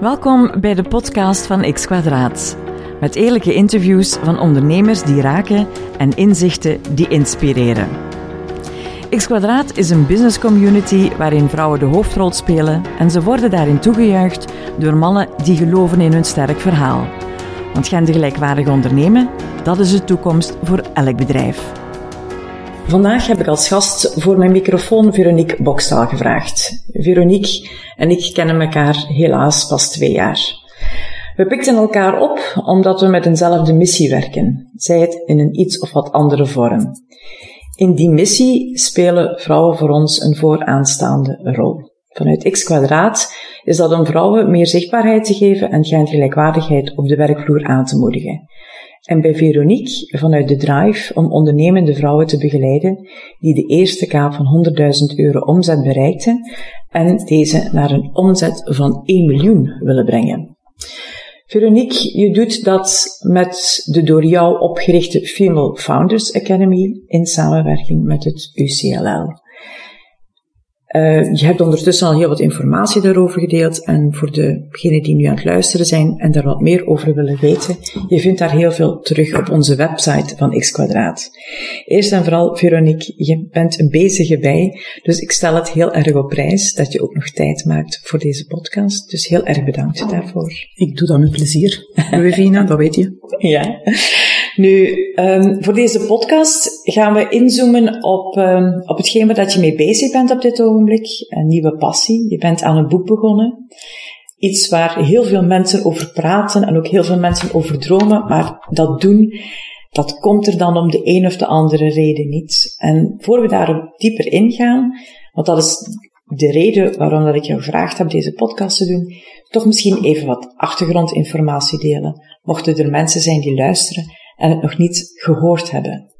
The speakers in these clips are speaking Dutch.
Welkom bij de podcast van X Kwadraat. Met eerlijke interviews van ondernemers die raken en inzichten die inspireren. X Kwadraat is een business community waarin vrouwen de hoofdrol spelen en ze worden daarin toegejuicht door mannen die geloven in hun sterk verhaal. Want gendergelijkwaardig ondernemen, dat is de toekomst voor elk bedrijf. Vandaag heb ik als gast voor mijn microfoon Veronique Bokstaal gevraagd. Veronique en ik kennen elkaar helaas pas twee jaar. We pikten elkaar op omdat we met eenzelfde missie werken, zij het in een iets of wat andere vorm. In die missie spelen vrouwen voor ons een vooraanstaande rol. Vanuit X kwadraat is dat om vrouwen meer zichtbaarheid te geven en gelijkwaardigheid op de werkvloer aan te moedigen. En bij Veronique vanuit de drive om ondernemende vrouwen te begeleiden die de eerste kaap van 100.000 euro omzet bereikten en deze naar een omzet van 1 miljoen willen brengen. Veronique, je doet dat met de door jou opgerichte Female Founders Academy in samenwerking met het UCLL. Uh, je hebt ondertussen al heel wat informatie daarover gedeeld en voor degenen die nu aan het luisteren zijn en daar wat meer over willen weten, je vindt daar heel veel terug op onze website van X Kwadraat. Eerst en vooral, Veronique, je bent een bezige bij, dus ik stel het heel erg op prijs dat je ook nog tijd maakt voor deze podcast. Dus heel erg bedankt daarvoor. Ik doe dat met plezier, Revina, dat weet je. Ja. Nu, um, voor deze podcast gaan we inzoomen op, um, op hetgeen waar dat je mee bezig bent op dit ogenblik. Een nieuwe passie. Je bent aan een boek begonnen. Iets waar heel veel mensen over praten en ook heel veel mensen over dromen, maar dat doen, dat komt er dan om de een of de andere reden niet. En voor we daarop dieper ingaan, want dat is de reden waarom dat ik jou gevraagd heb deze podcast te doen, toch misschien even wat achtergrondinformatie delen. Mochten er mensen zijn die luisteren en het nog niet gehoord hebben.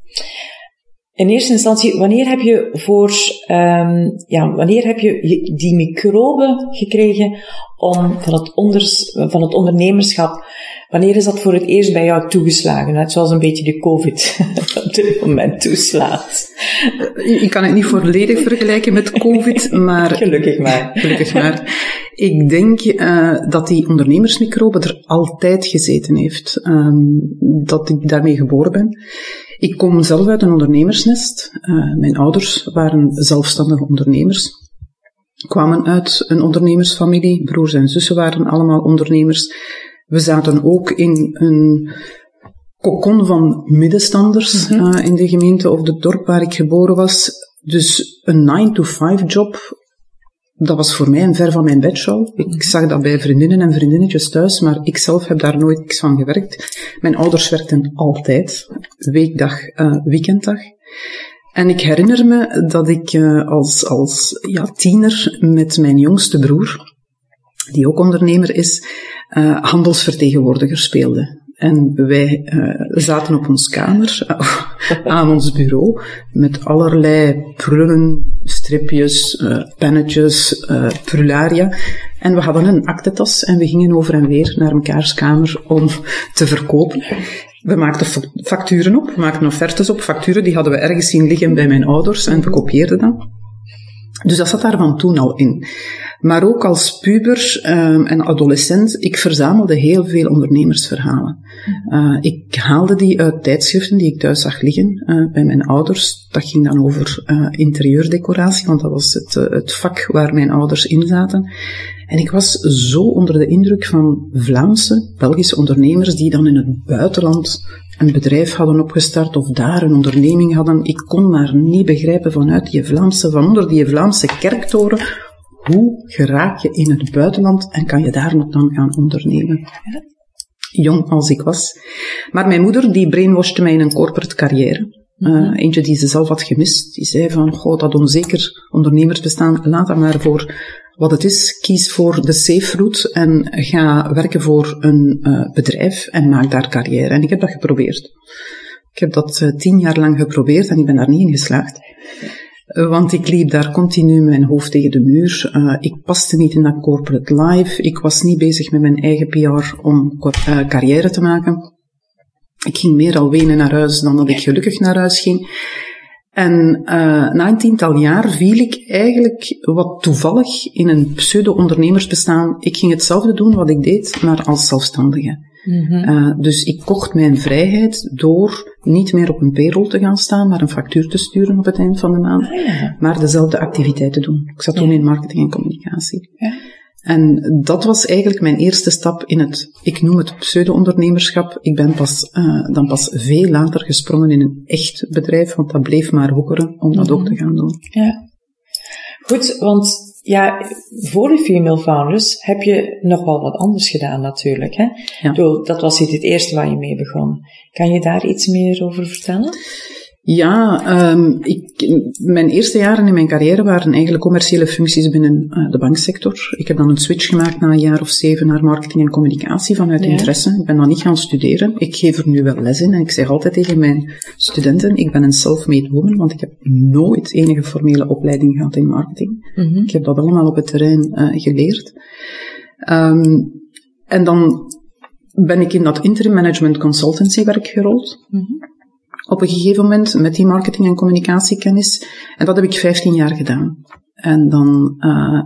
In eerste instantie, wanneer heb je voor, um, ja, wanneer heb je die microben gekregen om van het, onders, van het ondernemerschap, wanneer is dat voor het eerst bij jou toegeslagen? Net zoals een beetje de COVID op dit moment toeslaat. Ik kan het niet volledig vergelijken met COVID, maar... Gelukkig maar. Gelukkig maar. Ik denk uh, dat die ondernemersmicrobe er altijd gezeten heeft. Um, dat ik daarmee geboren ben. Ik kom zelf uit een ondernemersnest. Uh, mijn ouders waren zelfstandige ondernemers. Kwamen uit een ondernemersfamilie. Broers en zussen waren allemaal ondernemers. We zaten ook in een kokon van middenstanders mm -hmm. uh, in de gemeente of het dorp waar ik geboren was. Dus een 9-to-5 job dat was voor mij een ver van mijn bedshow. Ik zag dat bij vriendinnen en vriendinnetjes thuis, maar ik zelf heb daar nooit niks van gewerkt. Mijn ouders werkten altijd, weekdag, uh, weekenddag. En ik herinner me dat ik uh, als, als ja, tiener met mijn jongste broer, die ook ondernemer is, handelsvertegenwoordiger speelde. En wij uh, zaten op ons kamer, aan ons bureau, met allerlei prullen, stripjes, uh, pennetjes, uh, prularia. En we hadden een aktetas en we gingen over en weer naar mekaars kamer om te verkopen. We maakten facturen op, we maakten offertes op. Facturen die hadden we ergens zien liggen bij mijn ouders en we kopieerden dat. Dus dat zat daar van toen al in. Maar ook als puber um, en adolescent, ik verzamelde heel veel ondernemersverhalen. Uh, ik haalde die uit tijdschriften die ik thuis zag liggen uh, bij mijn ouders. Dat ging dan over uh, interieurdecoratie, want dat was het, het vak waar mijn ouders in zaten. En ik was zo onder de indruk van Vlaamse, Belgische ondernemers die dan in het buitenland een bedrijf hadden opgestart of daar een onderneming hadden. Ik kon maar niet begrijpen vanuit die Vlaamse, van onder die Vlaamse kerktoren, hoe geraak je in het buitenland en kan je daar nog dan gaan ondernemen? Jong als ik was. Maar mijn moeder, die brainwashte mij in een corporate carrière. Uh, eentje die ze zelf had gemist. Die zei van, goh, dat onzeker ondernemersbestaan, laat dat maar voor wat het is. Kies voor de safe route en ga werken voor een uh, bedrijf en maak daar carrière. En ik heb dat geprobeerd. Ik heb dat uh, tien jaar lang geprobeerd en ik ben daar niet in geslaagd. Want ik liep daar continu mijn hoofd tegen de muur. Ik paste niet in dat corporate life. Ik was niet bezig met mijn eigen PR om carrière te maken. Ik ging meer al wenen naar huis dan dat ik gelukkig naar huis ging. En uh, na een tiental jaar viel ik eigenlijk wat toevallig in een pseudo-ondernemersbestaan. Ik ging hetzelfde doen wat ik deed, maar als zelfstandige. Mm uh, dus ik kocht mijn vrijheid door niet meer op een payroll te gaan staan, maar een factuur te sturen op het eind van de maand, ah, ja. maar dezelfde activiteit te doen. Ik zat toen in marketing en communicatie. Ja. En dat was eigenlijk mijn eerste stap in het, ik noem het pseudo-ondernemerschap. Ik ben pas, uh, dan pas veel later gesprongen in een echt bedrijf, want dat bleef maar hoekeren om dat ook mhm. te gaan doen. Ja. Goed, want ja, voor de female founders heb je nog wel wat anders gedaan natuurlijk. Hè? Ja. Dat was niet het eerste waar je mee begon. Kan je daar iets meer over vertellen? Ja, um, ik, mijn eerste jaren in mijn carrière waren eigenlijk commerciële functies binnen uh, de banksector. Ik heb dan een switch gemaakt na een jaar of zeven naar marketing en communicatie vanuit interesse. Ik ben dan niet gaan studeren. Ik geef er nu wel les in en ik zeg altijd tegen mijn studenten, ik ben een self-made woman, want ik heb nooit enige formele opleiding gehad in marketing. Mm -hmm. Ik heb dat allemaal op het terrein uh, geleerd. Um, en dan ben ik in dat interim management consultancy werk gerold. Mm -hmm op een gegeven moment met die marketing- en communicatiekennis. En dat heb ik 15 jaar gedaan. En dan, uh,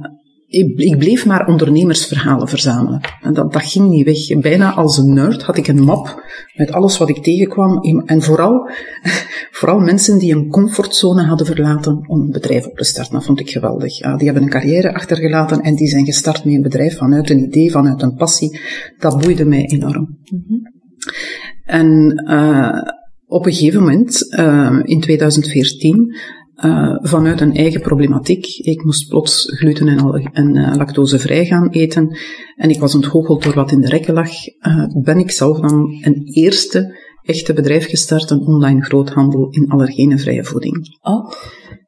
ik, ik, bleef maar ondernemersverhalen verzamelen. En dat, dat ging niet weg. Bijna als een nerd had ik een map met alles wat ik tegenkwam. En vooral, vooral mensen die een comfortzone hadden verlaten om een bedrijf op te starten. Dat vond ik geweldig. Uh, die hebben een carrière achtergelaten en die zijn gestart met een bedrijf vanuit een idee, vanuit een passie. Dat boeide mij enorm. Mm -hmm. En uh, op een gegeven moment, uh, in 2014, uh, vanuit een eigen problematiek. Ik moest plots gluten en, en uh, lactosevrij gaan eten. En ik was ontgoocheld door wat in de rekken lag. Uh, ben ik zelf dan een eerste echte bedrijf gestart, een online groothandel in allergenenvrije voeding. Oh.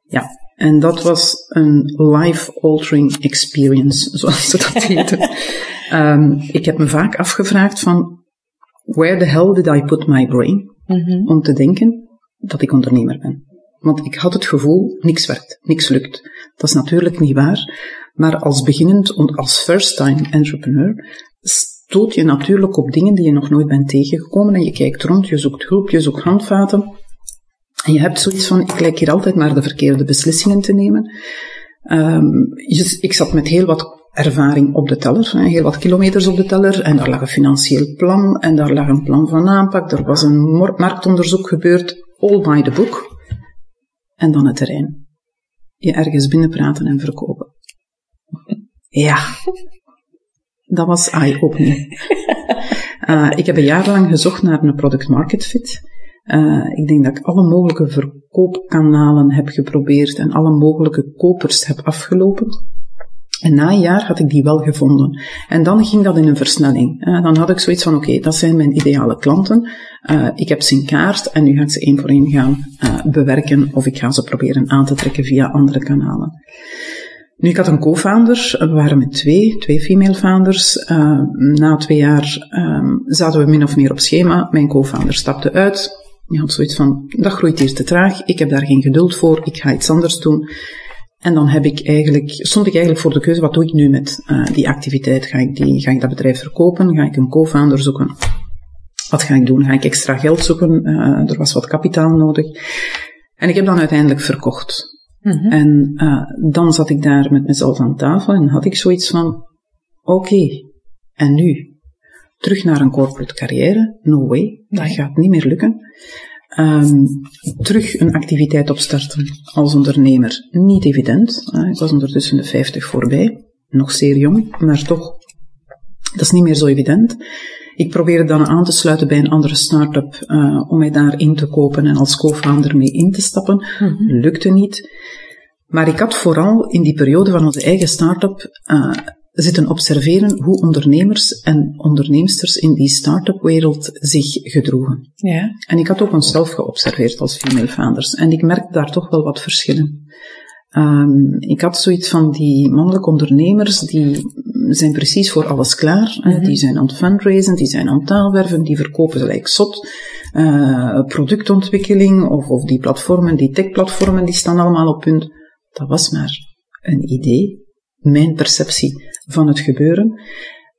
Ja, en dat was een life-altering experience, zoals ze dat heten. um, ik heb me vaak afgevraagd van, where the hell did I put my brain? Mm-hmm. om te denken dat ik ondernemer ben. Want ik had het gevoel, niks werkt, niks lukt. Dat is natuurlijk niet waar, maar als beginnend, als first-time entrepreneur, stoot je natuurlijk op dingen die je nog nooit bent tegengekomen en je kijkt rond, je zoekt hulp, je zoekt handvaten. En je hebt zoiets van, ik lijk hier altijd maar de verkeerde beslissingen te nemen. Um, ik zat met heel wat ervaring op de teller, heel wat kilometers op de teller, en daar lag een financieel plan, en daar lag een plan van aanpak, er was een marktonderzoek gebeurd, all by the book, en dan het terrein. Je ergens binnenpraten en verkopen. Ja, dat was eye-opening. Uh, ik heb een jaar lang gezocht naar een product market fit. Uh, ik denk dat ik alle mogelijke verkoopkanalen heb geprobeerd en alle mogelijke kopers heb afgelopen. En na een jaar had ik die wel gevonden. En dan ging dat in een versnelling. Uh, dan had ik zoiets van, oké, dat zijn mijn ideale klanten. Uh, ik heb ze in kaart en nu ga ik ze één voor één gaan uh, bewerken of ik ga ze proberen aan te trekken via andere kanalen. Nu, ik had een co-founder. We waren met twee, twee female founders. na twee jaar um, zaten we min of meer op schema. Mijn co-founder stapte uit. Die had zoiets van, dat groeit hier te traag. Ik heb daar geen geduld voor. Ik ga iets anders doen. En dan heb ik eigenlijk, stond ik eigenlijk voor de keuze, wat doe ik nu met uh, die activiteit? Ga ik, die, ga ik dat bedrijf verkopen? Ga ik een co-founder zoeken? Wat ga ik doen? Ga ik extra geld zoeken? Uh, er was wat kapitaal nodig. En ik heb dan uiteindelijk verkocht. Mm -hmm. En uh, dan zat ik daar met mezelf aan tafel en had ik zoiets van, oké, okay, en nu? Terug naar een corporate carrière? No way, dat gaat niet meer lukken. Um, terug een activiteit opstarten als ondernemer, niet evident. Ik was ondertussen de 50 voorbij, nog zeer jong, maar toch, dat is niet meer zo evident. Ik probeerde dan aan te sluiten bij een andere start-up uh, om mij daar in te kopen en als co-founder mee in te stappen. Mm -hmm. Lukte niet. Maar ik had vooral in die periode van onze eigen start-up uh, zitten observeren hoe ondernemers en onderneemsters in die start-up wereld zich gedroegen. Ja. En ik had ook onszelf geobserveerd als female founders. En ik merkte daar toch wel wat verschillen. Um, ik had zoiets van die mannelijke ondernemers, die zijn precies voor alles klaar. Mm -hmm. Die zijn aan het fundraisen, die zijn aan het taalwerven, die verkopen gelijk zot. Uh, productontwikkeling of, of die platformen, die tech-platformen, die staan allemaal op punt. Dat was maar een idee, mijn perceptie van het gebeuren.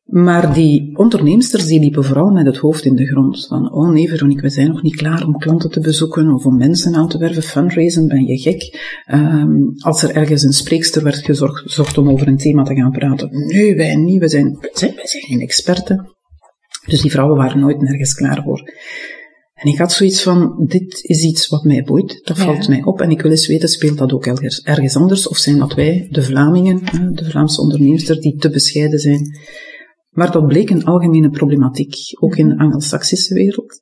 Maar die onderneemsters die liepen vooral met het hoofd in de grond. Van, oh nee Veronique, we zijn nog niet klaar om klanten te bezoeken of om mensen aan te werven, fundraisen, ben je gek? Um, als er ergens een spreekster werd gezocht om over een thema te gaan praten. Nee, wij niet, we zijn, zijn, zijn geen experten. Dus die vrouwen waren nooit nergens klaar voor. En ik had zoiets van, dit is iets wat mij boeit, dat valt mij op en ik wil eens weten, speelt dat ook ergens, ergens anders? Of zijn dat wij, de Vlamingen, de Vlaamse ondernemers, die te bescheiden zijn? Maar dat bleek een algemene problematiek, ook in de Anglo-Saxische wereld.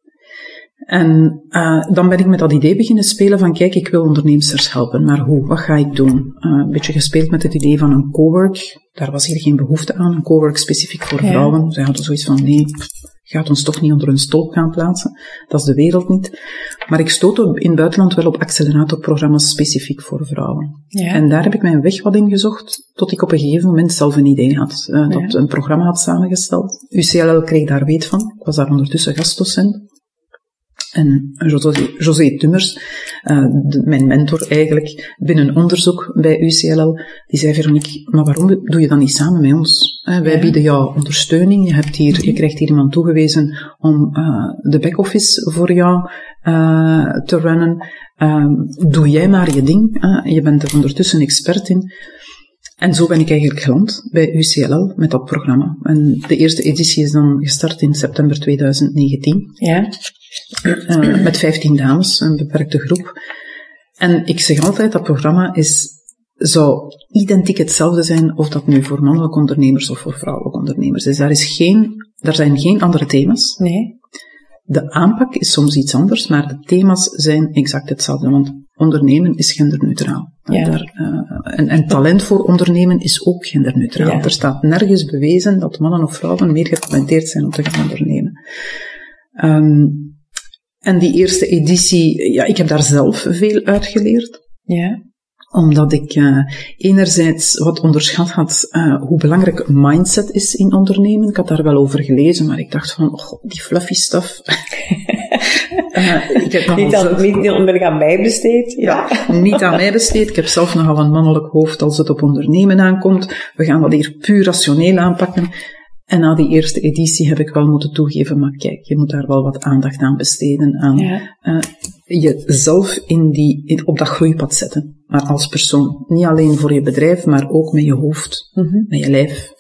En uh, dan ben ik met dat idee beginnen spelen van, kijk, ik wil ondernemers helpen, maar hoe? Wat ga ik doen? Uh, een beetje gespeeld met het idee van een cowork. Daar was hier geen behoefte aan, een cowork specifiek voor vrouwen. Ze hadden zoiets van, nee, gaat ons toch niet onder een stolp gaan plaatsen. Dat is de wereld niet. Maar ik stootte in het buitenland wel op acceleratorprogramma's specifiek voor vrouwen. Ja. En daar heb ik mijn weg wat in gezocht, tot ik op een gegeven moment zelf een idee had. Uh, dat een programma had samengesteld. UCLL kreeg daar weet van. Ik was daar ondertussen gastdocent. En José, Tummers, uh, de, mijn mentor eigenlijk, binnen onderzoek bij UCLL, die zei, Veronique, maar waarom doe je dat niet samen met ons? Uh, wij bieden jou ondersteuning, je, hebt hier, je krijgt hier iemand toegewezen om uh, de back-office voor jou te runnen. Ehm, doe jij maar je ding, je bent er ondertussen expert in. En zo ben ik eigenlijk geland bij UCLL met dat programma. En de eerste editie is dan gestart in september 2019. Ja. Uh, met 15 dames, een beperkte groep. En ik zeg altijd, dat programma is, zou identiek hetzelfde zijn of dat nu voor mannelijke ondernemers of voor vrouwelijke ondernemers is. Daar, is geen, daar zijn geen andere thema's. Nee. De aanpak is soms iets anders, maar de thema's zijn exact hetzelfde. Want ondernemen is genderneutraal. Ja. Daar, uh, en, en, talent voor ondernemen is ook genderneutraal. Ja. Er staat nergens bewezen dat mannen of vrouwen meer getalenteerd zijn om te gaan ondernemen. Um, en die eerste editie, ja, ik heb daar zelf veel uitgeleerd. Ja. Omdat ik uh, enerzijds wat onderschat had uh, hoe belangrijk mindset is in ondernemen. Ik had daar wel over gelezen, maar ik dacht van, oh, die fluffy stuff. uh, ik heb niet, aan, niet aan mij besteed. Ja. ja, niet aan mij besteed. Ik heb zelf nogal een mannelijk hoofd als het op ondernemen aankomt. We gaan dat hier puur rationeel aanpakken. En na die eerste editie heb ik wel moeten toegeven, maar kijk, je moet daar wel wat aandacht aan besteden, aan ja. uh, jezelf in die, in, op dat groeipad zetten. Maar als persoon. Niet alleen voor je bedrijf, maar ook met je hoofd, mm -hmm. met je lijf.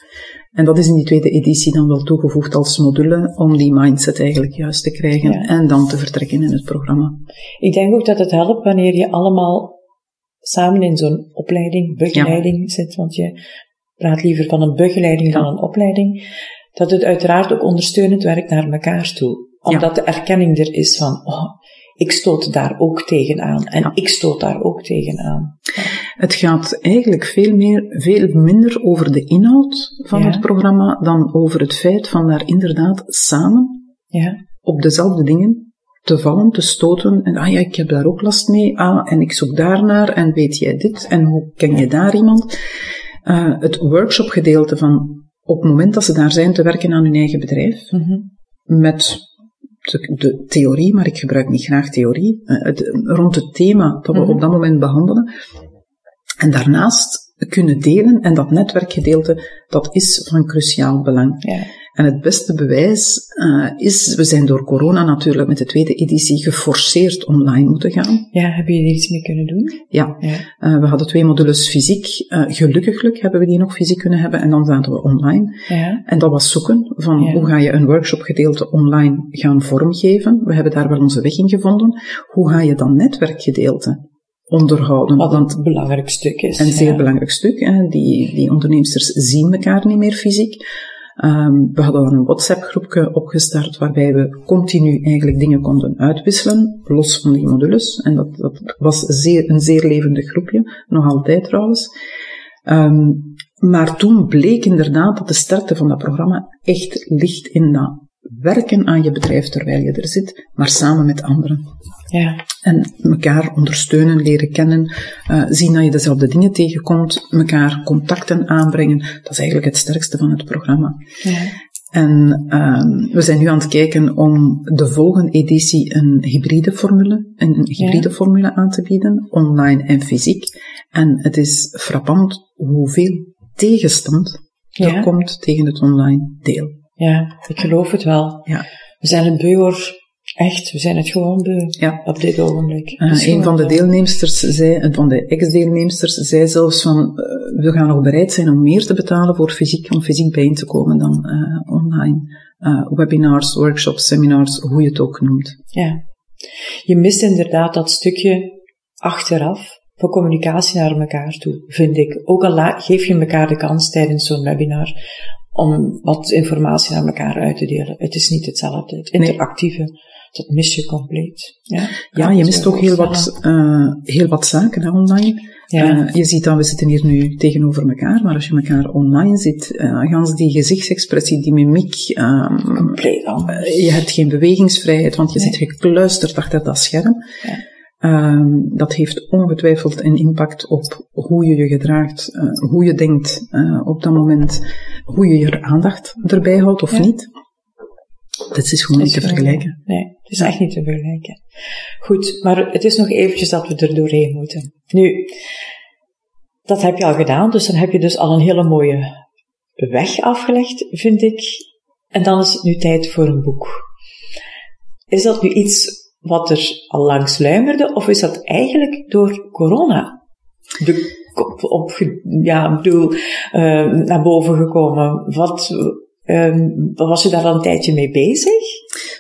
En dat is in die tweede editie dan wel toegevoegd als module om die mindset eigenlijk juist te krijgen ja. en dan te vertrekken in het programma. Ik denk ook dat het helpt wanneer je allemaal samen in zo'n opleiding, begeleiding ja. zit, want je praat liever van een begeleiding dan een opleiding, dat het uiteraard ook ondersteunend werkt naar elkaar toe. Omdat de erkenning er is van, oh, ik stoot daar ook tegenaan en ja. ik stoot daar ook tegenaan. Het gaat eigenlijk veel, meer, veel minder over de inhoud van het programma dan over het feit van daar inderdaad samen op dezelfde dingen te vallen, te stoten. En ah ja, ik heb daar ook last mee. Ah, en ik zoek daarnaar. En weet jij dit? En hoe ken je daar iemand? Uh, het workshopgedeelte van op het moment dat ze daar zijn te werken aan hun eigen bedrijf, mm -hmm. met de, de, theorie, maar ik gebruik niet graag theorie, uh, het, rond het thema dat we mm -hmm. op dat moment behandelen. En daarnaast kunnen delen en dat netwerkgedeelte, dat is van cruciaal belang. Ja. En het beste bewijs uh, is, we zijn door corona natuurlijk met de tweede editie geforceerd online moeten gaan. Ja, hebben jullie er iets mee kunnen doen? Ja, ja. Uh, we hadden twee modules fysiek. Uh, gelukkig hebben we die nog fysiek kunnen hebben en dan zaten we online. Ja. En dat was zoeken van ja. hoe ga je een workshopgedeelte online gaan vormgeven. We hebben daar wel onze weg in gevonden. Hoe ga je dan netwerkgedeelte onderhouden. Wat een belangrijk stuk is. Een zeer belangrijk stuk. Hè. Die, die onderneemsters zien elkaar niet meer fysiek. Um, we hadden een WhatsApp-groepje opgestart waarbij we continu eigenlijk dingen konden uitwisselen, los van die modules. En dat, dat was zeer, een zeer levendig groepje, nog altijd trouwens. Um, maar toen bleek inderdaad dat de sterkte van dat programma echt ligt in dat werken aan je bedrijf terwijl je er zit, maar samen met anderen. Ja. En elkaar ondersteunen, leren kennen, uh, zien dat je dezelfde dingen tegenkomt, elkaar contacten aanbrengen. Dat is eigenlijk het sterkste van het programma. Ja. En uh, we zijn nu aan het kijken om de volgende editie een hybride formule, een hybride ja. formule aan te bieden, online en fysiek. En het is frappant hoeveel tegenstand er komt tegen het online deel. Ja, ik geloof het wel. Ja. We zijn een beur Echt, we zijn het gewoon beu ja. op dit ogenblik. Uh, een van de deelnemsters zei, van de ex-deelnemsters zei zelfs van, uh, we gaan nog bereid zijn om meer te betalen voor fysiek, om fysiek bijeen te komen dan uh, online. webinars, workshops, seminars, hoe je het ook noemt. Ja. Je mist inderdaad dat stukje achteraf voor communicatie naar elkaar toe, vind ik. Ook al geef je elkaar de kans tijdens zo'n webinar om wat informatie naar elkaar uit te delen. Het is niet hetzelfde. Het interactieve, nee. Dat mis je compleet. Ja, ja je mist ook heel wat, uh, heel wat zaken hè, online. Ja. Uh, je ziet dan, we zitten hier nu tegenover elkaar, maar als je elkaar online ziet, uh, gans die gezichtsexpressie, die mimiek, um, compleet anders. je hebt geen bewegingsvrijheid, want je nee. zit gekluisterd achter dat scherm. Ja. Um, dat heeft ongetwijfeld een impact op hoe je je gedraagt, uh, hoe je denkt uh, op dat moment, hoe je je aandacht erbij houdt of ja. niet. Dat is gewoon niet te vergelijken. Nee, het is echt niet te vergelijken. Goed, maar het is nog eventjes dat we er doorheen moeten. Nu, dat heb je al gedaan, dus dan heb je dus al een hele mooie weg afgelegd, vind ik. En dan is het nu tijd voor een boek. Is dat nu iets wat er al lang sluimerde, of is dat eigenlijk door corona de, op, ja, bedoel, uh, naar boven gekomen? Wat, uh, was je daar al een tijdje mee bezig?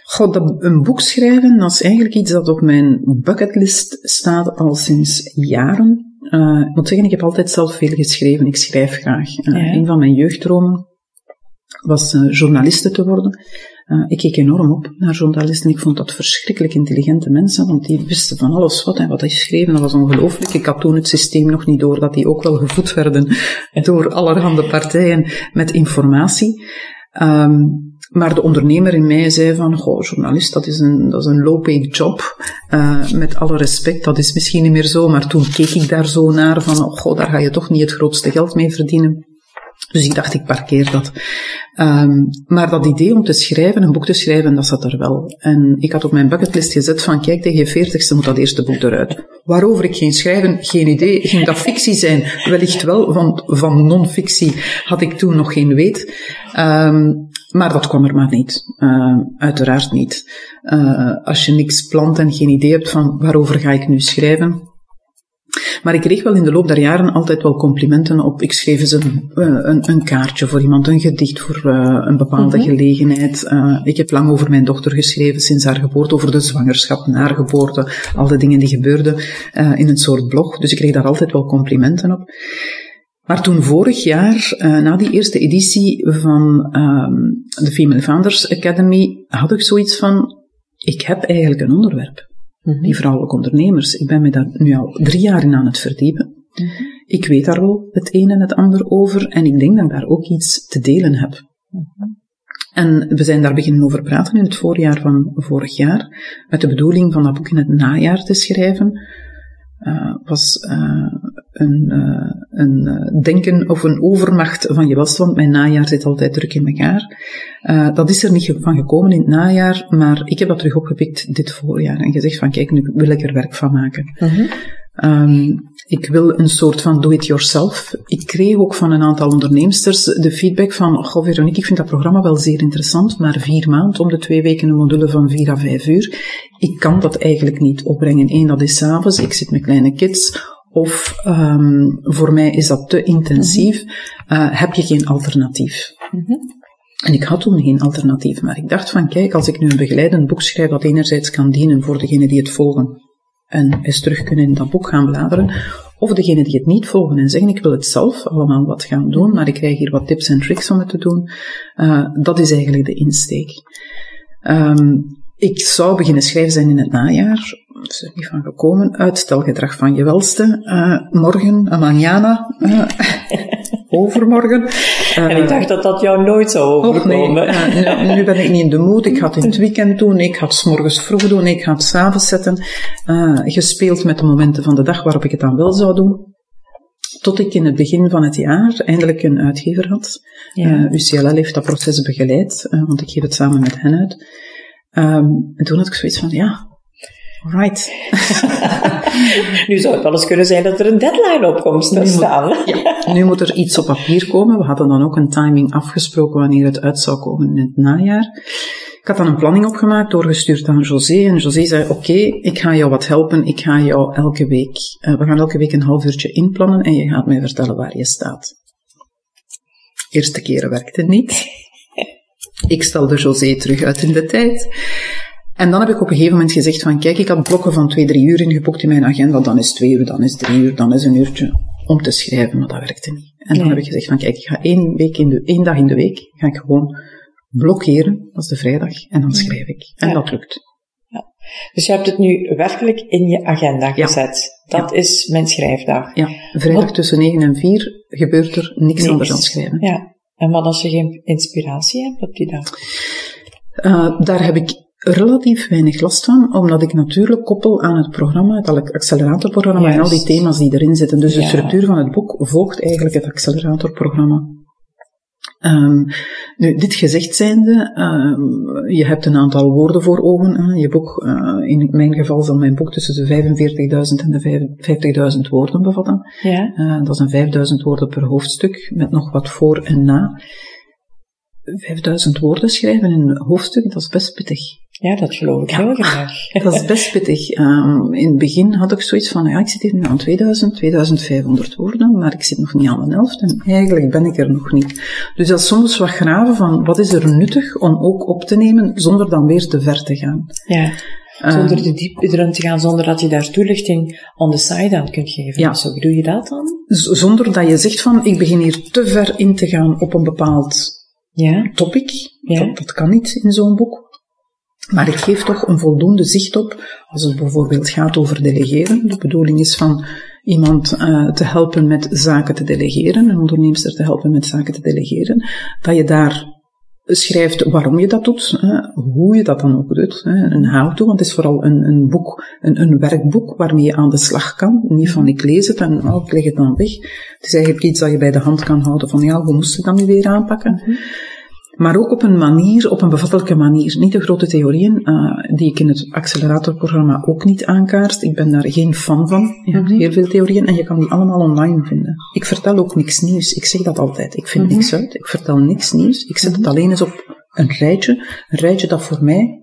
God, een boek schrijven, dat is eigenlijk iets dat op mijn bucketlist staat al sinds jaren. Uh, ik moet zeggen, ik heb altijd zelf veel geschreven. Ik schrijf graag. Uh, ja. Een van mijn jeugddromen was uh, journaliste te worden. Ik keek enorm op naar journalisten. Ik vond dat verschrikkelijk intelligente mensen, want die wisten van alles wat en wat hij schreven. Dat was ongelooflijk. Ik had toen het systeem nog niet door dat die ook wel gevoed werden door allerhande partijen met informatie. Um, maar de ondernemer in mij zei van, goh, journalist, dat is een, dat is een low-paid job. Uh, met alle respect, dat is misschien niet meer zo. Maar toen keek ik daar zo naar van, oh, goh, daar ga je toch niet het grootste geld mee verdienen. Dus ik dacht, ik parkeer dat. Um, maar dat idee om te schrijven, een boek te schrijven, dat zat er wel. En ik had op mijn bucketlist gezet van, kijk, tegen je veertigste moet dat eerste boek eruit. Waarover ik ging schrijven, geen idee. Ging dat fictie zijn? Wellicht wel, want van non-fictie had ik toen nog geen weet. Um, maar dat kwam er maar niet. Uh, uiteraard niet. Uh, als je niks plant en geen idee hebt van waarover ga ik nu schrijven, maar ik kreeg wel in de loop der jaren altijd wel complimenten op. Ik schreef eens een, een, een kaartje voor iemand, een gedicht voor uh, een bepaalde mm -hmm. gelegenheid. Uh, ik heb lang over mijn dochter geschreven sinds haar geboorte, over de zwangerschap, na haar geboorte, al de dingen die gebeurden uh, in een soort blog. Dus ik kreeg daar altijd wel complimenten op. Maar toen vorig jaar, na die eerste editie van um, de Female Founders Academy, had ik zoiets van, ik heb eigenlijk een onderwerp. Mm-hmm. Die vrouwelijke ondernemers. Ik ben me daar nu al drie jaar in aan het verdiepen. Mm-hmm. Ik weet daar wel het een en het ander over en ik denk dat ik daar ook iets te delen heb. Mm-hmm. En we zijn daar beginnen over praten in het voorjaar van vorig jaar, met de bedoeling van dat boek in het najaar te schrijven. Uh, was uh, een, uh, een denken of een overmacht van je welstand. Want mijn najaar zit altijd druk in elkaar. dat is er niet van gekomen in het najaar, maar ik heb dat terug opgepikt dit voorjaar en gezegd van kijk, nu wil ik er werk van maken. -hmm. Um, ik wil een soort van do-it-yourself. Ik kreeg ook van een aantal onderneemsters de feedback van, goh Veronique, ik vind dat programma wel zeer interessant, maar vier maanden om de twee weken een module van vier à vijf uur. Ik kan dat eigenlijk niet opbrengen. Eén, dat is s'avonds, ik zit met kleine kids, of um, voor mij is dat te intensief. Uh, heb je geen alternatief? Mm -hmm. En ik had toen geen alternatief, maar ik dacht van, kijk, als ik nu een begeleidend boek schrijf dat enerzijds kan dienen voor degenen die het volgen, en eens terug kunnen in dat boek gaan bladeren. Of degene die het niet volgen en zeggen, ik wil het zelf allemaal wat gaan doen, maar ik krijg hier wat tips en tricks om het te doen. Uh, dat is eigenlijk de insteek. Um, ik zou beginnen schrijven zijn in het najaar. Dat is er niet van gekomen. Uitstelgedrag van je welste. Uh, morgen, mañana. Uh, overmorgen. En ik dacht dat dat jou nooit zou overkomen. Nee, uh, nu, ben ik niet in de moed. Ik ga het in het weekend doen. Ik ga het s morgens vroeg doen. Ik ga het s'avonds zetten. Uh, gespeeld met de momenten van de dag waarop ik het dan wel zou doen. Tot ik in het begin van het jaar eindelijk een uitgever had. Ja. UCLL heeft dat proces begeleid, want ik geef het samen met hen uit. Um, en toen had ik zoiets van, ja, Right. nu zou het wel eens kunnen zijn dat er een deadline op komt te staan. ja, nu moet er iets op papier komen. We hadden dan ook een timing afgesproken wanneer het uit zou komen in het najaar. Ik had dan een planning opgemaakt, doorgestuurd aan José. En José zei, oké, ik ga jou wat helpen. Ik ga jou elke week, uh, we gaan elke week een half uurtje inplannen en je gaat mij vertellen waar je staat. Eerste keren werkte het niet. Ik stelde José terug uit in de tijd. En dan heb ik op een gegeven moment gezegd van, kijk, ik had blokken van twee, drie uur ingeboekt in mijn agenda. Dan is twee uur, dan is drie uur, dan is een uurtje om te schrijven, maar dat werkte niet. En dan heb ik gezegd van, kijk, ik ga één, week in de, één dag in de week, ga ik gewoon blokkeren, dat is de vrijdag, en dan schrijf ik. En dat lukt. Ja. Dus je hebt het nu werkelijk in je agenda gezet. Dat is mijn schrijfdag. Ja, vrijdag tussen 9 en 4 gebeurt er niks, anders dan schrijven. Ja. En wat als je geen inspiratie hebt op die dag? Uh, daar heb ik relatief weinig last van, omdat ik natuurlijk koppel aan het programma, het acceleratorprogramma en al die thema's die erin zitten. Dus de structuur van het boek volgt eigenlijk het acceleratorprogramma. Um, nu, dit gezegd zijnde, um, je hebt een aantal woorden voor ogen. Hè. Je boek, uh, in mijn geval zal mijn boek tussen de 45.000 en de 50.000 woorden bevatten. Ja. Uh, dat is een 5.000 woorden per hoofdstuk, met nog wat voor en na. 5000 woorden schrijven in een hoofdstuk, dat is best pittig. Ja, dat geloof ik heel graag. Dat is best pittig. Um, in het begin had ik zoiets van, ja, ik zit hier nu aan 2000, 2500 woorden, maar ik zit nog niet aan de helft en eigenlijk ben ik er nog niet. Dus dat is soms wat graven van, wat is er nuttig om ook op te nemen, zonder dan weer te ver te gaan. Ja. Zonder de diep erin te gaan, zonder dat je daar toelichting on the side aan kunt geven. Ja. Zo, doe je dat dan? zonder dat je zegt van, ik begin hier te ver in te gaan op een bepaald ja. topic. Ja. Dat, dat kan niet in zo'n boek. Maar ik geef toch een voldoende zicht op, als het bijvoorbeeld gaat over delegeren. De bedoeling is van iemand uh, te helpen met zaken te delegeren, een onderneemster te helpen met zaken te delegeren, dat je daar schrijft waarom je dat doet, hè, hoe je dat dan ook doet. Hè, een how-to, want het is vooral een, een boek, een, een, werkboek waarmee je aan de slag kan. Niet van ik lees het en oh, ik leg het dan weg. Het is eigenlijk iets dat je bij de hand kan houden van ja, hoe moest je dat nu weer aanpakken? Mhm maar ook op een manier, op een bevattelijke manier. Niet de grote theorieën, uh, die ik in het acceleratorprogramma ook niet aankaart. Ik ben daar geen fan van. Je hebt mhm. heel veel theorieën en je kan die allemaal online vinden. Ik vertel ook niks nieuws. Ik zeg dat altijd. Ik vind mm niks uit. Ik vertel niks nieuws. Ik zet het mhm. alleen eens op een rijtje. Een rijtje dat voor mij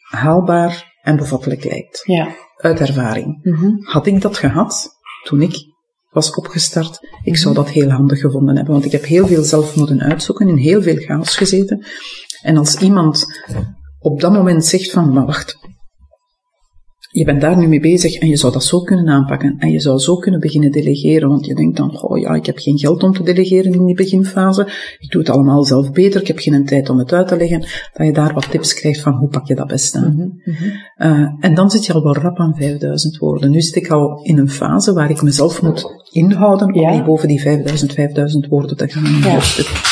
haalbaar en bevattelijk lijkt. Ja. Uit ervaring. Mhm. Had ik dat gehad toen ik was opgestart, ik zou dat heel handig gevonden hebben. Want ik heb heel veel zelf moeten uitzoeken, in heel veel chaos gezeten. En als iemand op dat moment zegt van, maar wacht, je bent daar nu mee bezig en je zou dat zo kunnen aanpakken. En je zou zo kunnen beginnen delegeren, want je denkt dan, oh ja, ik heb geen geld om te delegeren in die beginfase. Ik doe het allemaal zelf beter, ik heb geen tijd om het uit te leggen. Dat je daar wat tips krijgt van, hoe pak je dat best aan. Mhm, mhm. uh, en dan zit je al wel rap aan 5000 woorden. Nu zit ik al in een fase waar ik mezelf moet inhouden om boven die 5000, 5000 woorden te gaan hoofdstuk.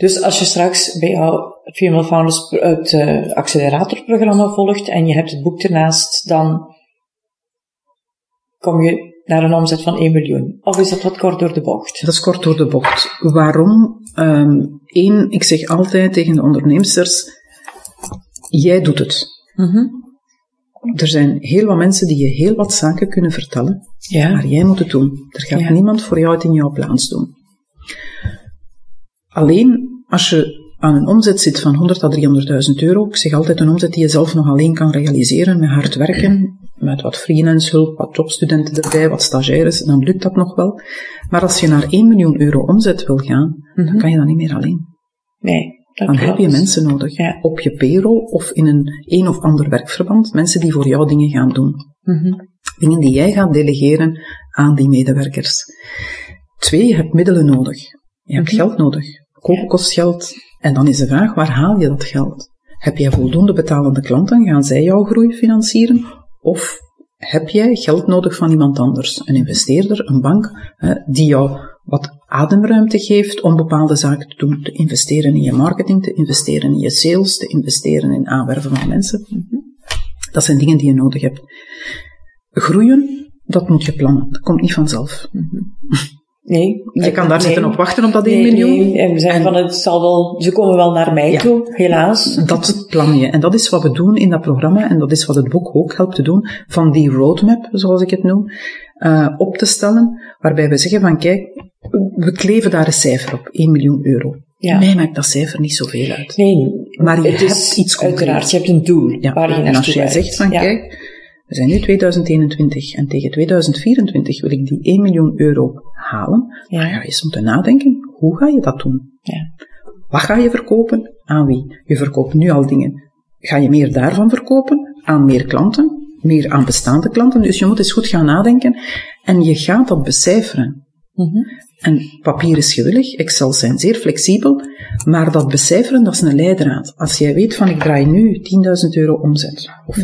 Dus als je straks bij jou het Female Founders het uh, acceleratorprogramma volgt en je hebt het boek ernaast, dan kom je naar een omzet van 1 miljoen. Of is dat wat kort door de bocht? Dat is kort door de bocht. Waarom? Eén, um, ik zeg altijd tegen de onderneemsters, jij doet het. Mm Er zijn heel wat mensen die je heel wat zaken kunnen vertellen, ja. maar jij moet het doen. Er gaat niemand voor jou het in jouw plaats doen. Alleen als je aan een omzet zit van 100 à 300.000 euro, ik zeg altijd een omzet die je zelf nog alleen kan realiseren met hard werken, met wat freelance hulp, wat jobstudenten erbij, wat stagiaires, dan lukt dat nog wel. Maar als je naar 1 miljoen euro omzet wil gaan, dan mhm. kan je dat niet meer alleen. Nee. Dan heb je mensen nodig op je payroll of in een een of ander werkverband, mensen die voor jou dingen gaan doen. Mhm. Dingen die jij gaat delegeren aan die medewerkers. Twee, je hebt middelen nodig. Je hebt mhm. geld nodig. Koken kost geld. En dan is de vraag, waar haal je dat geld? Heb jij voldoende betalende klanten? Gaan zij jouw groei financieren? Of heb jij geld nodig van iemand anders? Een investeerder, een bank, die jou wat ademruimte geeft om bepaalde zaken te doen. Te investeren in je marketing, te investeren in je sales, te investeren in aanwerven van mensen. Dat zijn dingen die je nodig hebt. Groeien, dat moet je plannen. Dat komt niet vanzelf. Nee. Je kan daar zitten op wachten op dat 1 miljoen. Nee. En we zeggen van, het zal wel, ze komen wel naar mij toe, helaas. Dat plan je. En dat is wat we doen in dat programma. En dat is wat het boek ook helpt te doen. Van die roadmap, zoals ik het noem, uh, op te stellen. Waarbij we zeggen van, kijk, we kleven daar een cijfer op. 1 miljoen euro. Ja. Mij maakt dat cijfer niet zoveel uit. Nee. Maar je hebt iets concreets. Uiteraard, je hebt een doel ja. waar je En als jij zegt van, kijk, we zijn nu 2021 en tegen 2024 wil ik die 1 miljoen euro halen. Ja. Dan ga je eens moeten nadenken, hoe ga je dat doen? Ja. Wat ga je verkopen? Aan wie? Je verkoopt nu al dingen. Ga je meer daarvan verkopen? Aan meer klanten? Meer aan bestaande klanten? Dus je moet eens goed gaan nadenken en je gaat dat becijferen. Mm -hmm. En papier is gewillig, Excel zijn zeer flexibel, maar dat becijferen, dat is een leidraad. Als jij weet van ik draai nu 10.000 euro omzet, of 15.000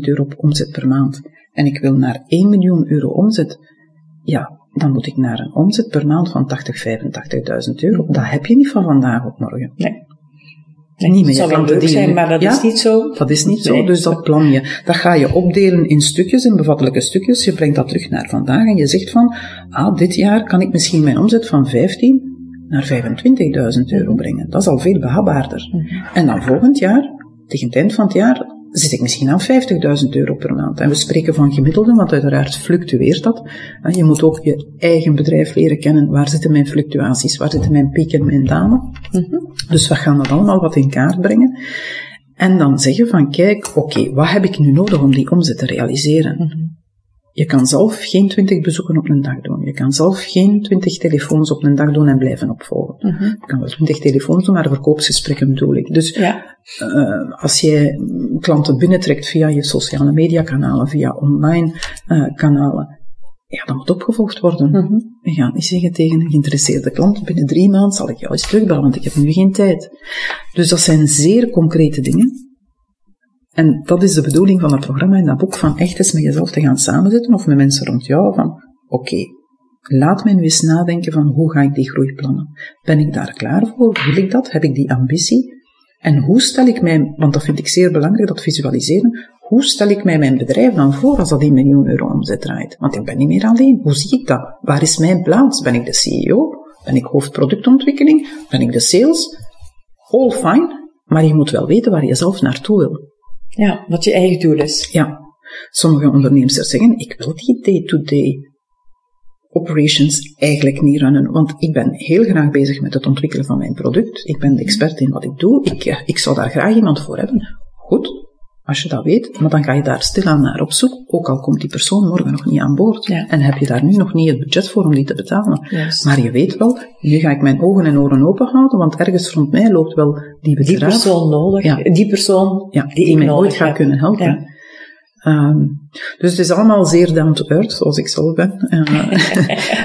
euro omzet per maand, en ik wil naar 1 miljoen euro omzet, ja, dan moet ik naar een omzet per maand van 80, 85.000 euro. Dat heb je niet van vandaag op morgen. Nee. Nee, niet meer. Dat zou wel leuk zijn, maar dat ja, is niet zo. Dat is niet nee. zo, dus dat plan je. Dat ga je opdelen in stukjes, in bevattelijke stukjes. Je brengt dat terug naar vandaag en je zegt van, ah, dit jaar kan ik misschien mijn omzet van 15 naar 25.000 euro brengen. Dat is al veel behapbaarder. Mm -hmm. En dan volgend jaar, tegen het eind van het jaar, zit ik misschien aan 50.000 euro per maand. En we spreken van gemiddelde, want uiteraard fluctueert dat. Je moet ook je eigen bedrijf leren kennen. Waar zitten mijn fluctuaties? Waar zitten mijn pieken en mijn dalen? Mm -hmm. Dus we gaan dat allemaal wat in kaart brengen. En dan zeggen van, kijk, oké, okay, wat heb ik nu nodig om die omzet te realiseren? Mm -hmm. Je kan zelf geen twintig bezoeken op een dag doen. Je kan zelf geen twintig telefoons op een dag doen en blijven opvolgen. Mm -hmm. Je kan wel twintig telefoons doen, maar verkoopsgesprekken bedoel ik. Dus ja. uh, als je klanten binnentrekt via je sociale media kanalen, via online uh, kanalen, ja, dat moet opgevolgd worden. Mm -hmm. Je gaat niet zeggen tegen een geïnteresseerde klant, binnen drie maanden zal ik jou eens terugbellen, want ik heb nu geen tijd. Dus dat zijn zeer concrete dingen. En dat is de bedoeling van dat programma in dat boek, van echt eens met jezelf te gaan samenzitten, of met mensen rond jou, van oké, laat mij nu eens nadenken van hoe ga ik die groei plannen? Ben ik daar klaar voor? Wil ik dat? Heb ik die ambitie? En hoe stel ik mij, want dat vind ik zeer belangrijk, dat visualiseren, hoe stel ik mij mijn bedrijf dan voor als dat 1 miljoen euro omzet draait? Want ik ben niet meer alleen. Hoe zie ik dat? Waar is mijn plaats? Ben ik de CEO? Ben ik hoofdproductontwikkeling? Ben ik de sales? All fine, maar je moet wel weten waar je zelf naartoe wil. Ja, wat je eigen doel is. Ja. Sommige ondernemers zeggen, ik wil die day-to-day operations eigenlijk niet runnen, want ik ben heel graag bezig met het ontwikkelen van mijn product. Ik ben de expert in wat ik doe. Ik, ik zou daar graag iemand voor hebben. Goed, als je dat weet, maar dan ga je daar stilaan naar op zoek, ook al komt die persoon morgen nog niet aan boord. Ja. En heb je daar nu nog niet het budget voor om die te betalen. Juist. Maar je weet wel, nu ga ik mijn ogen en oren open houden, want ergens rond mij loopt wel die bedrijf. Die persoon nodig. Ja. Die persoon ja, die, die mij ooit gaat kunnen helpen. Um, dus het is allemaal zeer down to earth, zoals ik zelf ben. Uh,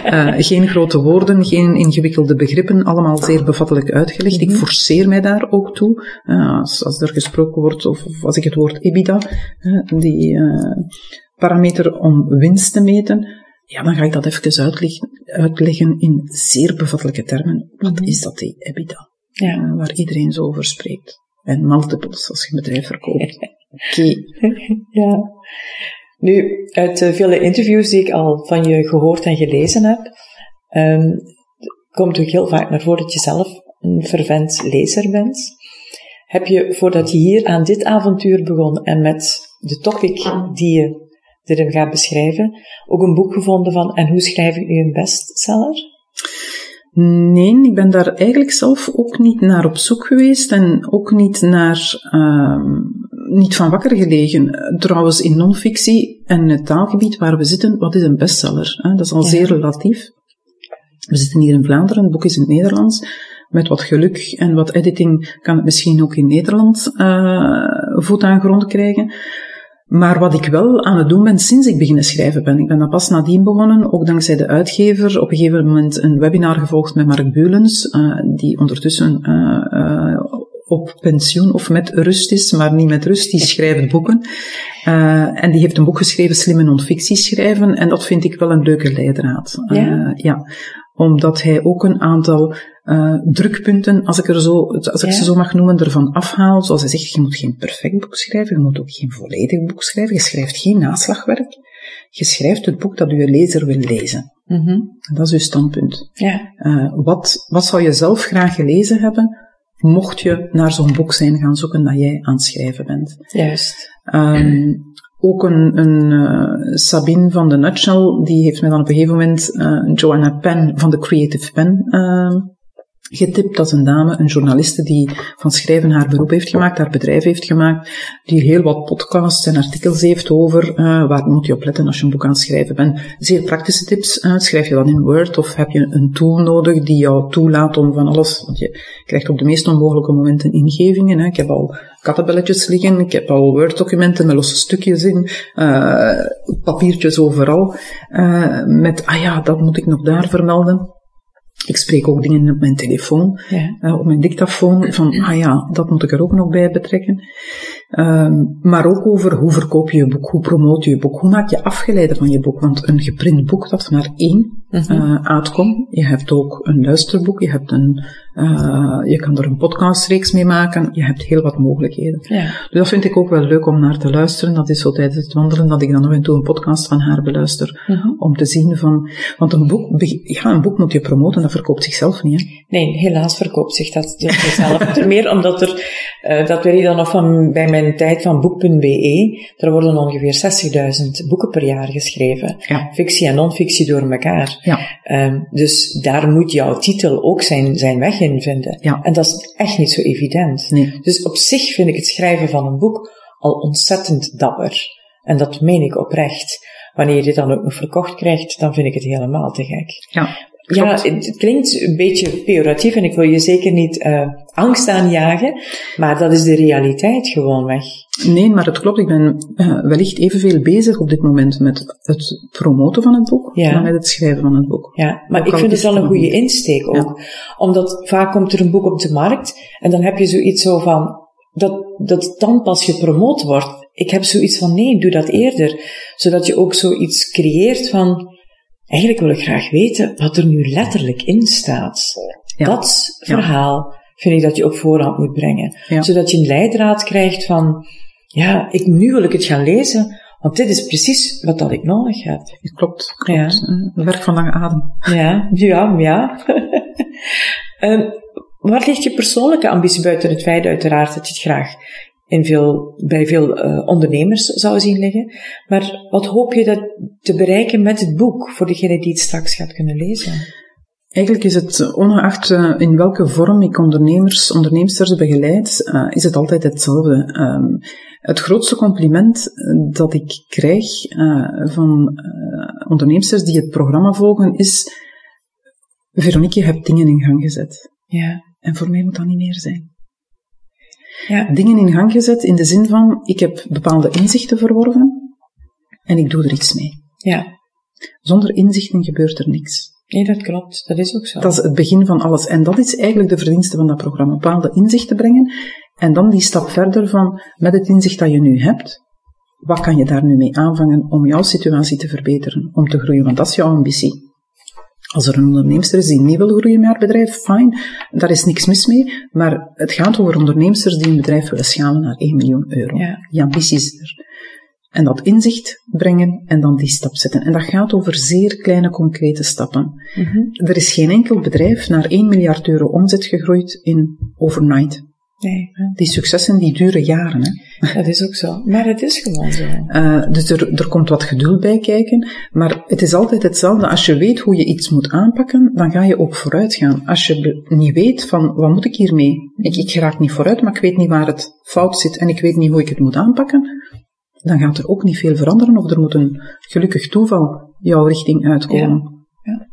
uh, geen grote woorden, geen ingewikkelde begrippen, allemaal zeer bevattelijk uitgelegd. Mhm. Ik forceer mij daar ook toe. Uh, als, als er gesproken wordt, of, of als ik het woord EBITDA, die parameter om winst te meten, ja, dan ga ik dat even uitleggen, uitleggen in zeer bevattelijke termen. Wat Mhm. is dat, die EBITDA? Ja. waar iedereen zo over spreekt. En multiples, als je een bedrijf verkoopt. Oké. ja. Nu, uit de vele interviews die ik al van je gehoord en gelezen heb, um, komt ook heel vaak naar voren dat je zelf een fervent lezer bent. Heb je, voordat je hier aan dit avontuur begon en met de topic die je erin gaat beschrijven, ook een boek gevonden van en hoe schrijf ik nu een bestseller? Nee, ik ben daar eigenlijk zelf ook niet naar op zoek geweest en ook niet naar, uh, niet van wakker gelegen. Trouwens, in non-fictie en het taalgebied waar we zitten, wat is een bestseller? Hè? Dat is al ja. zeer relatief. We zitten hier in Vlaanderen, het boek is in het Nederlands. Met wat geluk en wat editing kan het misschien ook in Nederland uh, voet aan grond krijgen. Maar wat ik wel aan het doen ben sinds ik beginnen schrijven ben, ik ben dat pas nadien begonnen, ook dankzij de uitgever, op een gegeven moment een webinar gevolgd met Mark Bulens, uh, die ondertussen uh, uh, op pensioen of met rust is, maar niet met rust, die schrijft boeken. en die heeft een boek geschreven, Slimme non-fictie schrijven, en dat vind ik wel een leuke leidraad. Ja? ja omdat hij ook een aantal uh, drukpunten, als ik, er zo, als ik ja. ze zo mag noemen, ervan afhaalt. Zoals hij zegt, je moet geen perfect boek schrijven, je moet ook geen volledig boek schrijven, je schrijft geen naslagwerk. Je schrijft het boek dat je lezer wil lezen. Mhm. Dat is uw standpunt. Ja. Uh, wat, wat zou je zelf graag gelezen hebben, mocht je naar zo'n boek zijn gaan zoeken dat jij aan het schrijven bent? Juist. Um, ook een, een uh, Sabine van de Nutshell, die heeft mij dan op een gegeven moment uh, Joanna Penn van de Creative Pen uh, getipt. Is een dame, een journaliste die van schrijven haar beroep heeft gemaakt, haar bedrijf heeft gemaakt, die heel wat podcasts en artikels heeft over uh, waar moet je op letten als je een boek aan het schrijven bent. Zeer praktische tips. Uh, schrijf je dat in Word of heb je een tool nodig die jou toelaat om van alles, want je krijgt op de meest onmogelijke momenten ingevingen. Hè. Ik heb al kattenbelletjes liggen, ik heb al Word-documenten met losse stukjes in, uh, papiertjes overal, met, ah ja, dat moet ik nog daar vermelden. Ik spreek ook dingen op mijn telefoon, ja. uh, op mijn dictafoon, van, ah ja, dat moet ik er ook nog bij betrekken. Um, maar ook over hoe verkoop je je boek, hoe promoot je je boek, hoe maak je afgeleiden van je boek. Want een geprint boek, dat maar één uh, uitkomt. Je hebt ook een luisterboek, je, hebt een, uh, je kan er een podcastreeks mee maken, je hebt heel wat mogelijkheden. Ja. Dus dat vind ik ook wel leuk om naar te luisteren. Dat is zo tijdens het wandelen dat ik dan nog en toe een podcast van haar beluister. Mhm. Om te zien van, want een boek, ja, een boek moet je promoten, dat verkoopt zichzelf niet. Hè? Nee, helaas verkoopt zich dat zichzelf. meer omdat er, uh, dat weet ik dan nog van bij mijn tijd van boek.be, er worden ongeveer 60.000 boeken per jaar geschreven. Ja. Fictie en non-fictie door elkaar. Ja. Um, dus daar moet jouw titel ook zijn, zijn weg in vinden. Ja. En dat is echt niet zo evident. Nee. Dus op zich vind ik het schrijven van een boek al ontzettend dapper. En dat meen ik oprecht. Wanneer je het dan ook nog verkocht krijgt, dan vind ik het helemaal te gek. Ja. Ja, het, klinkt een beetje pejoratief en ik wil je zeker niet uh, angst aanjagen, maar dat is de realiteit gewoon weg. Nee, maar het klopt. Ik ben uh, wellicht evenveel bezig op dit moment met het promoten van het boek ja. dan met het schrijven van het boek. Ja, maar ik vind het wel een goede insteek ook. Ja. Omdat vaak komt er een boek op de markt en dan heb je zoiets zo van, dat, dat dan pas gepromoot wordt. Ik heb zoiets van, nee, doe dat eerder. Zodat je ook zoiets creëert van, Eigenlijk wil ik graag weten wat er nu letterlijk in staat. Ja. Dat verhaal vind ik dat je op voorhand moet brengen. Zodat je een leidraad krijgt van, ja, ik, nu wil ik het gaan lezen, want dit is precies wat dat ik nodig heb. Klopt, klopt. Ja. Werk van lange adem. Ja, ja, ja. um, waar ligt je persoonlijke ambitie buiten het feit uiteraard dat je het graag in veel, bij veel uh, ondernemers zou zien liggen. Maar wat hoop je dat te bereiken met het boek, voor degene die het straks gaat kunnen lezen? Eigenlijk is het, ongeacht uh, in welke vorm ik ondernemers, onderneemsters begeleid, uh, is het altijd hetzelfde. Um, het grootste compliment dat ik krijg van onderneemsters die het programma volgen is, Veronique, je hebt dingen in gang gezet. Ja. En voor mij moet dat niet meer zijn. Ja. Dingen in gang gezet in de zin van, ik heb bepaalde inzichten verworven en ik doe er iets mee. Ja. Zonder inzichten gebeurt er niks. Nee, dat klopt. Dat is ook zo. Dat is het begin van alles. En dat is eigenlijk de verdienste van dat programma. Bepaalde inzichten brengen en dan die stap verder van, met het inzicht dat je nu hebt, wat kan je daar nu mee aanvangen om jouw situatie te verbeteren, om te groeien? Want dat is jouw ambitie. Als er een onderneemster is die niet wil groeien met haar bedrijf, fijn, daar is niks mis mee. Maar het gaat over onderneemsters die een bedrijf willen schalen naar 1 miljoen euro. Ja. Die ambitie is er. En dat inzicht brengen en dan die stap zetten. En dat gaat over zeer kleine, concrete stappen. Mm -hmm. Er is geen enkel bedrijf naar 1 miljard euro omzet gegroeid in overnight. Nee. Die successen die duren jaren. Hè? Dat is ook zo. Maar het is gewoon zo. Uh, dus er, er komt wat geduld bij kijken. Maar het is altijd hetzelfde. Als je weet hoe je iets moet aanpakken, dan ga je ook vooruit gaan. Als je niet weet van, wat moet ik hiermee? Ik, ik raak niet vooruit, maar ik weet niet waar het fout zit en ik weet niet hoe ik het moet aanpakken. Dan gaat er ook niet veel veranderen of er moet een gelukkig toeval jouw richting uitkomen. Ja. Ja.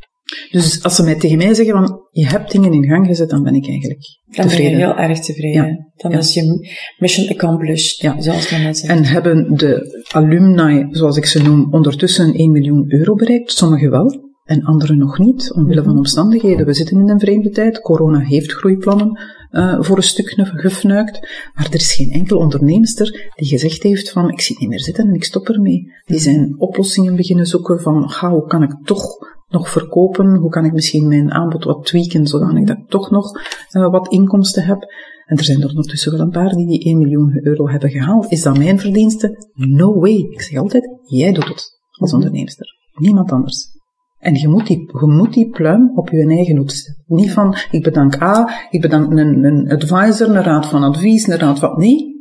Dus als ze mij tegen mij zeggen van, je hebt dingen in gang gezet, dan ben ik eigenlijk dan tevreden. ben je heel erg tevreden. Ja. Dan Ja. is je mission accomplished, Ja. zoals men net zegt. En hebben de alumni, zoals ik ze noem, ondertussen 1 miljoen euro bereikt? Sommigen wel en anderen nog niet, omwille van omstandigheden. We zitten in een vreemde tijd. Corona heeft groeiplannen uh, voor een stuk gefnuikt. Maar er is geen enkel onderneemster die gezegd heeft van, ik zit niet meer zitten en ik stop ermee. Die zijn oplossingen beginnen zoeken van, ga, hoe kan ik toch nog verkopen? Hoe kan ik misschien mijn aanbod wat tweaken, zodanig dat ik toch nog uh, wat inkomsten heb? En er zijn er ondertussen wel een paar die die 1 miljoen euro hebben gehaald. Is dat mijn verdienste? No way. Ik zeg altijd, jij doet het als onderneemster. Niemand anders. En je moet, die, je moet die pluim op je eigen hoed zetten. Niet van, ik bedank A, ik bedank een, een advisor, een raad van advies, een raad van... Nee,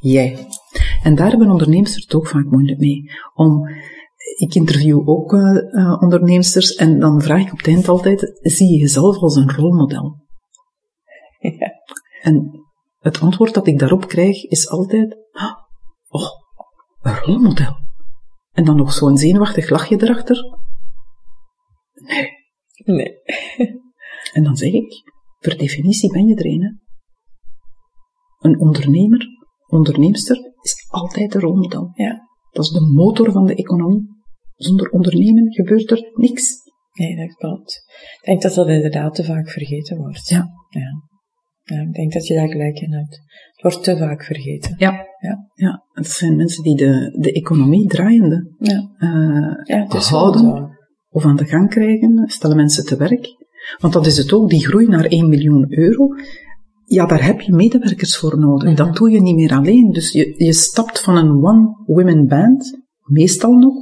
jij. En daar hebben ondernemers het ook vaak moeilijk mee. Om, ik interview ook uh, onderneemsters en dan vraag ik op het eind altijd, zie je jezelf als een rolmodel? Ja. En het antwoord dat ik daarop krijg is altijd, oh, een rolmodel. En dan nog zo'n zenuwachtig lachje erachter. Nee. Nee. en dan zeg ik, per definitie ben je er een. Een ondernemer, onderneemster, is altijd een rolmodel. Ja. Dat is de motor van de economie. Zonder ondernemen gebeurt er niks. Nee, dat klopt. Ik denk dat dat inderdaad te vaak vergeten wordt. Ja. ja. Ja, ik denk dat je daar gelijk in hebt. Het wordt te vaak vergeten. Ja. Ja. ja. Het zijn mensen die de, de economie draaiende ja. Uh, ja, houden of aan de gang krijgen, stellen mensen te werk. Want dat is het ook, die groei naar 1 miljoen euro. Ja, daar heb je medewerkers voor nodig. Mm -hmm. Dat doe je niet meer alleen. Dus je, je stapt van een one-women band, meestal nog,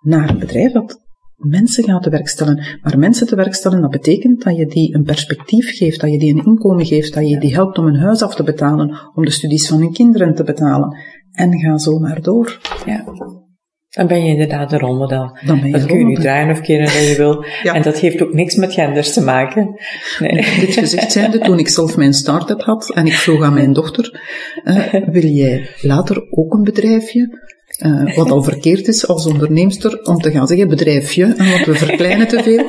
naar een bedrijf dat mensen gaat te werk stellen. Maar mensen te werk stellen, dat betekent dat je die een perspectief geeft, dat je die een inkomen geeft, dat je die helpt om een huis af te betalen, om de studies van hun kinderen te betalen. En ga zo maar door. Ja. Dan ben je inderdaad een rolmodel. Dan ben je dat kun je nu draaien of keren dat je wil. ja. En dat heeft ook niks met genders te maken. Nee. Dit gezegd zijnde, toen ik zelf mijn start-up had en ik vroeg aan mijn dochter, uh, wil jij later ook een bedrijfje? Uh, wat al verkeerd is als onderneemster om te gaan zeggen bedrijfje, want we verkleinen te veel.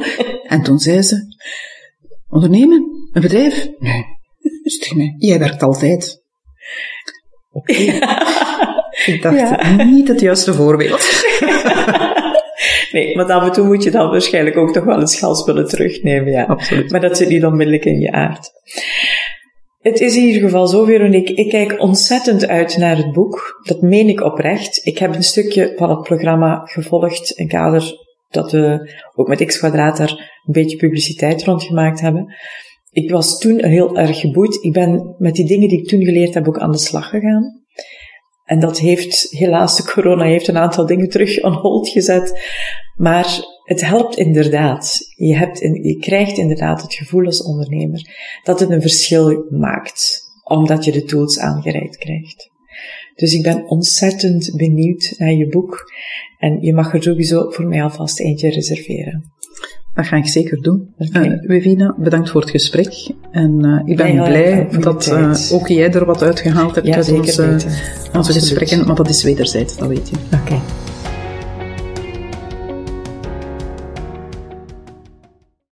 En toen zei ze, ondernemen? Een bedrijf? Nee. Dus mij, jij werkt altijd. Oké. Okay. Ik dacht, ja. niet het juiste voorbeeld. nee, maar af en toe moet je dan waarschijnlijk ook toch wel een schalspullen terugnemen, ja. Absoluut. Maar dat zit niet onmiddellijk in je aard. Het is in ieder geval zo, Veronique. Ik kijk ontzettend uit naar het boek. Dat meen ik oprecht. Ik heb een stukje van het programma gevolgd in kader dat we ook met X Quadraat daar een beetje publiciteit rond gemaakt hebben. Ik was toen heel erg geboeid. Ik ben met die dingen die ik toen geleerd heb ook aan de slag gegaan. En dat heeft, helaas, de corona heeft een aantal dingen terug on hold gezet. Maar het helpt inderdaad. Je, hebt, je krijgt inderdaad het gevoel als ondernemer dat het een verschil maakt. Omdat je de tools aangereikt krijgt. Dus ik ben ontzettend benieuwd naar je boek. En je mag er sowieso voor mij alvast eentje reserveren. Dat ga ik zeker doen. Okay. Uh, Wivina, bedankt voor het gesprek. En uh, ik ben ja, blij dat uh, ook jij er wat uitgehaald hebt ja, uit onze, gesprekken. Maar dat is wederzijds, dat weet je. Oké. Okay.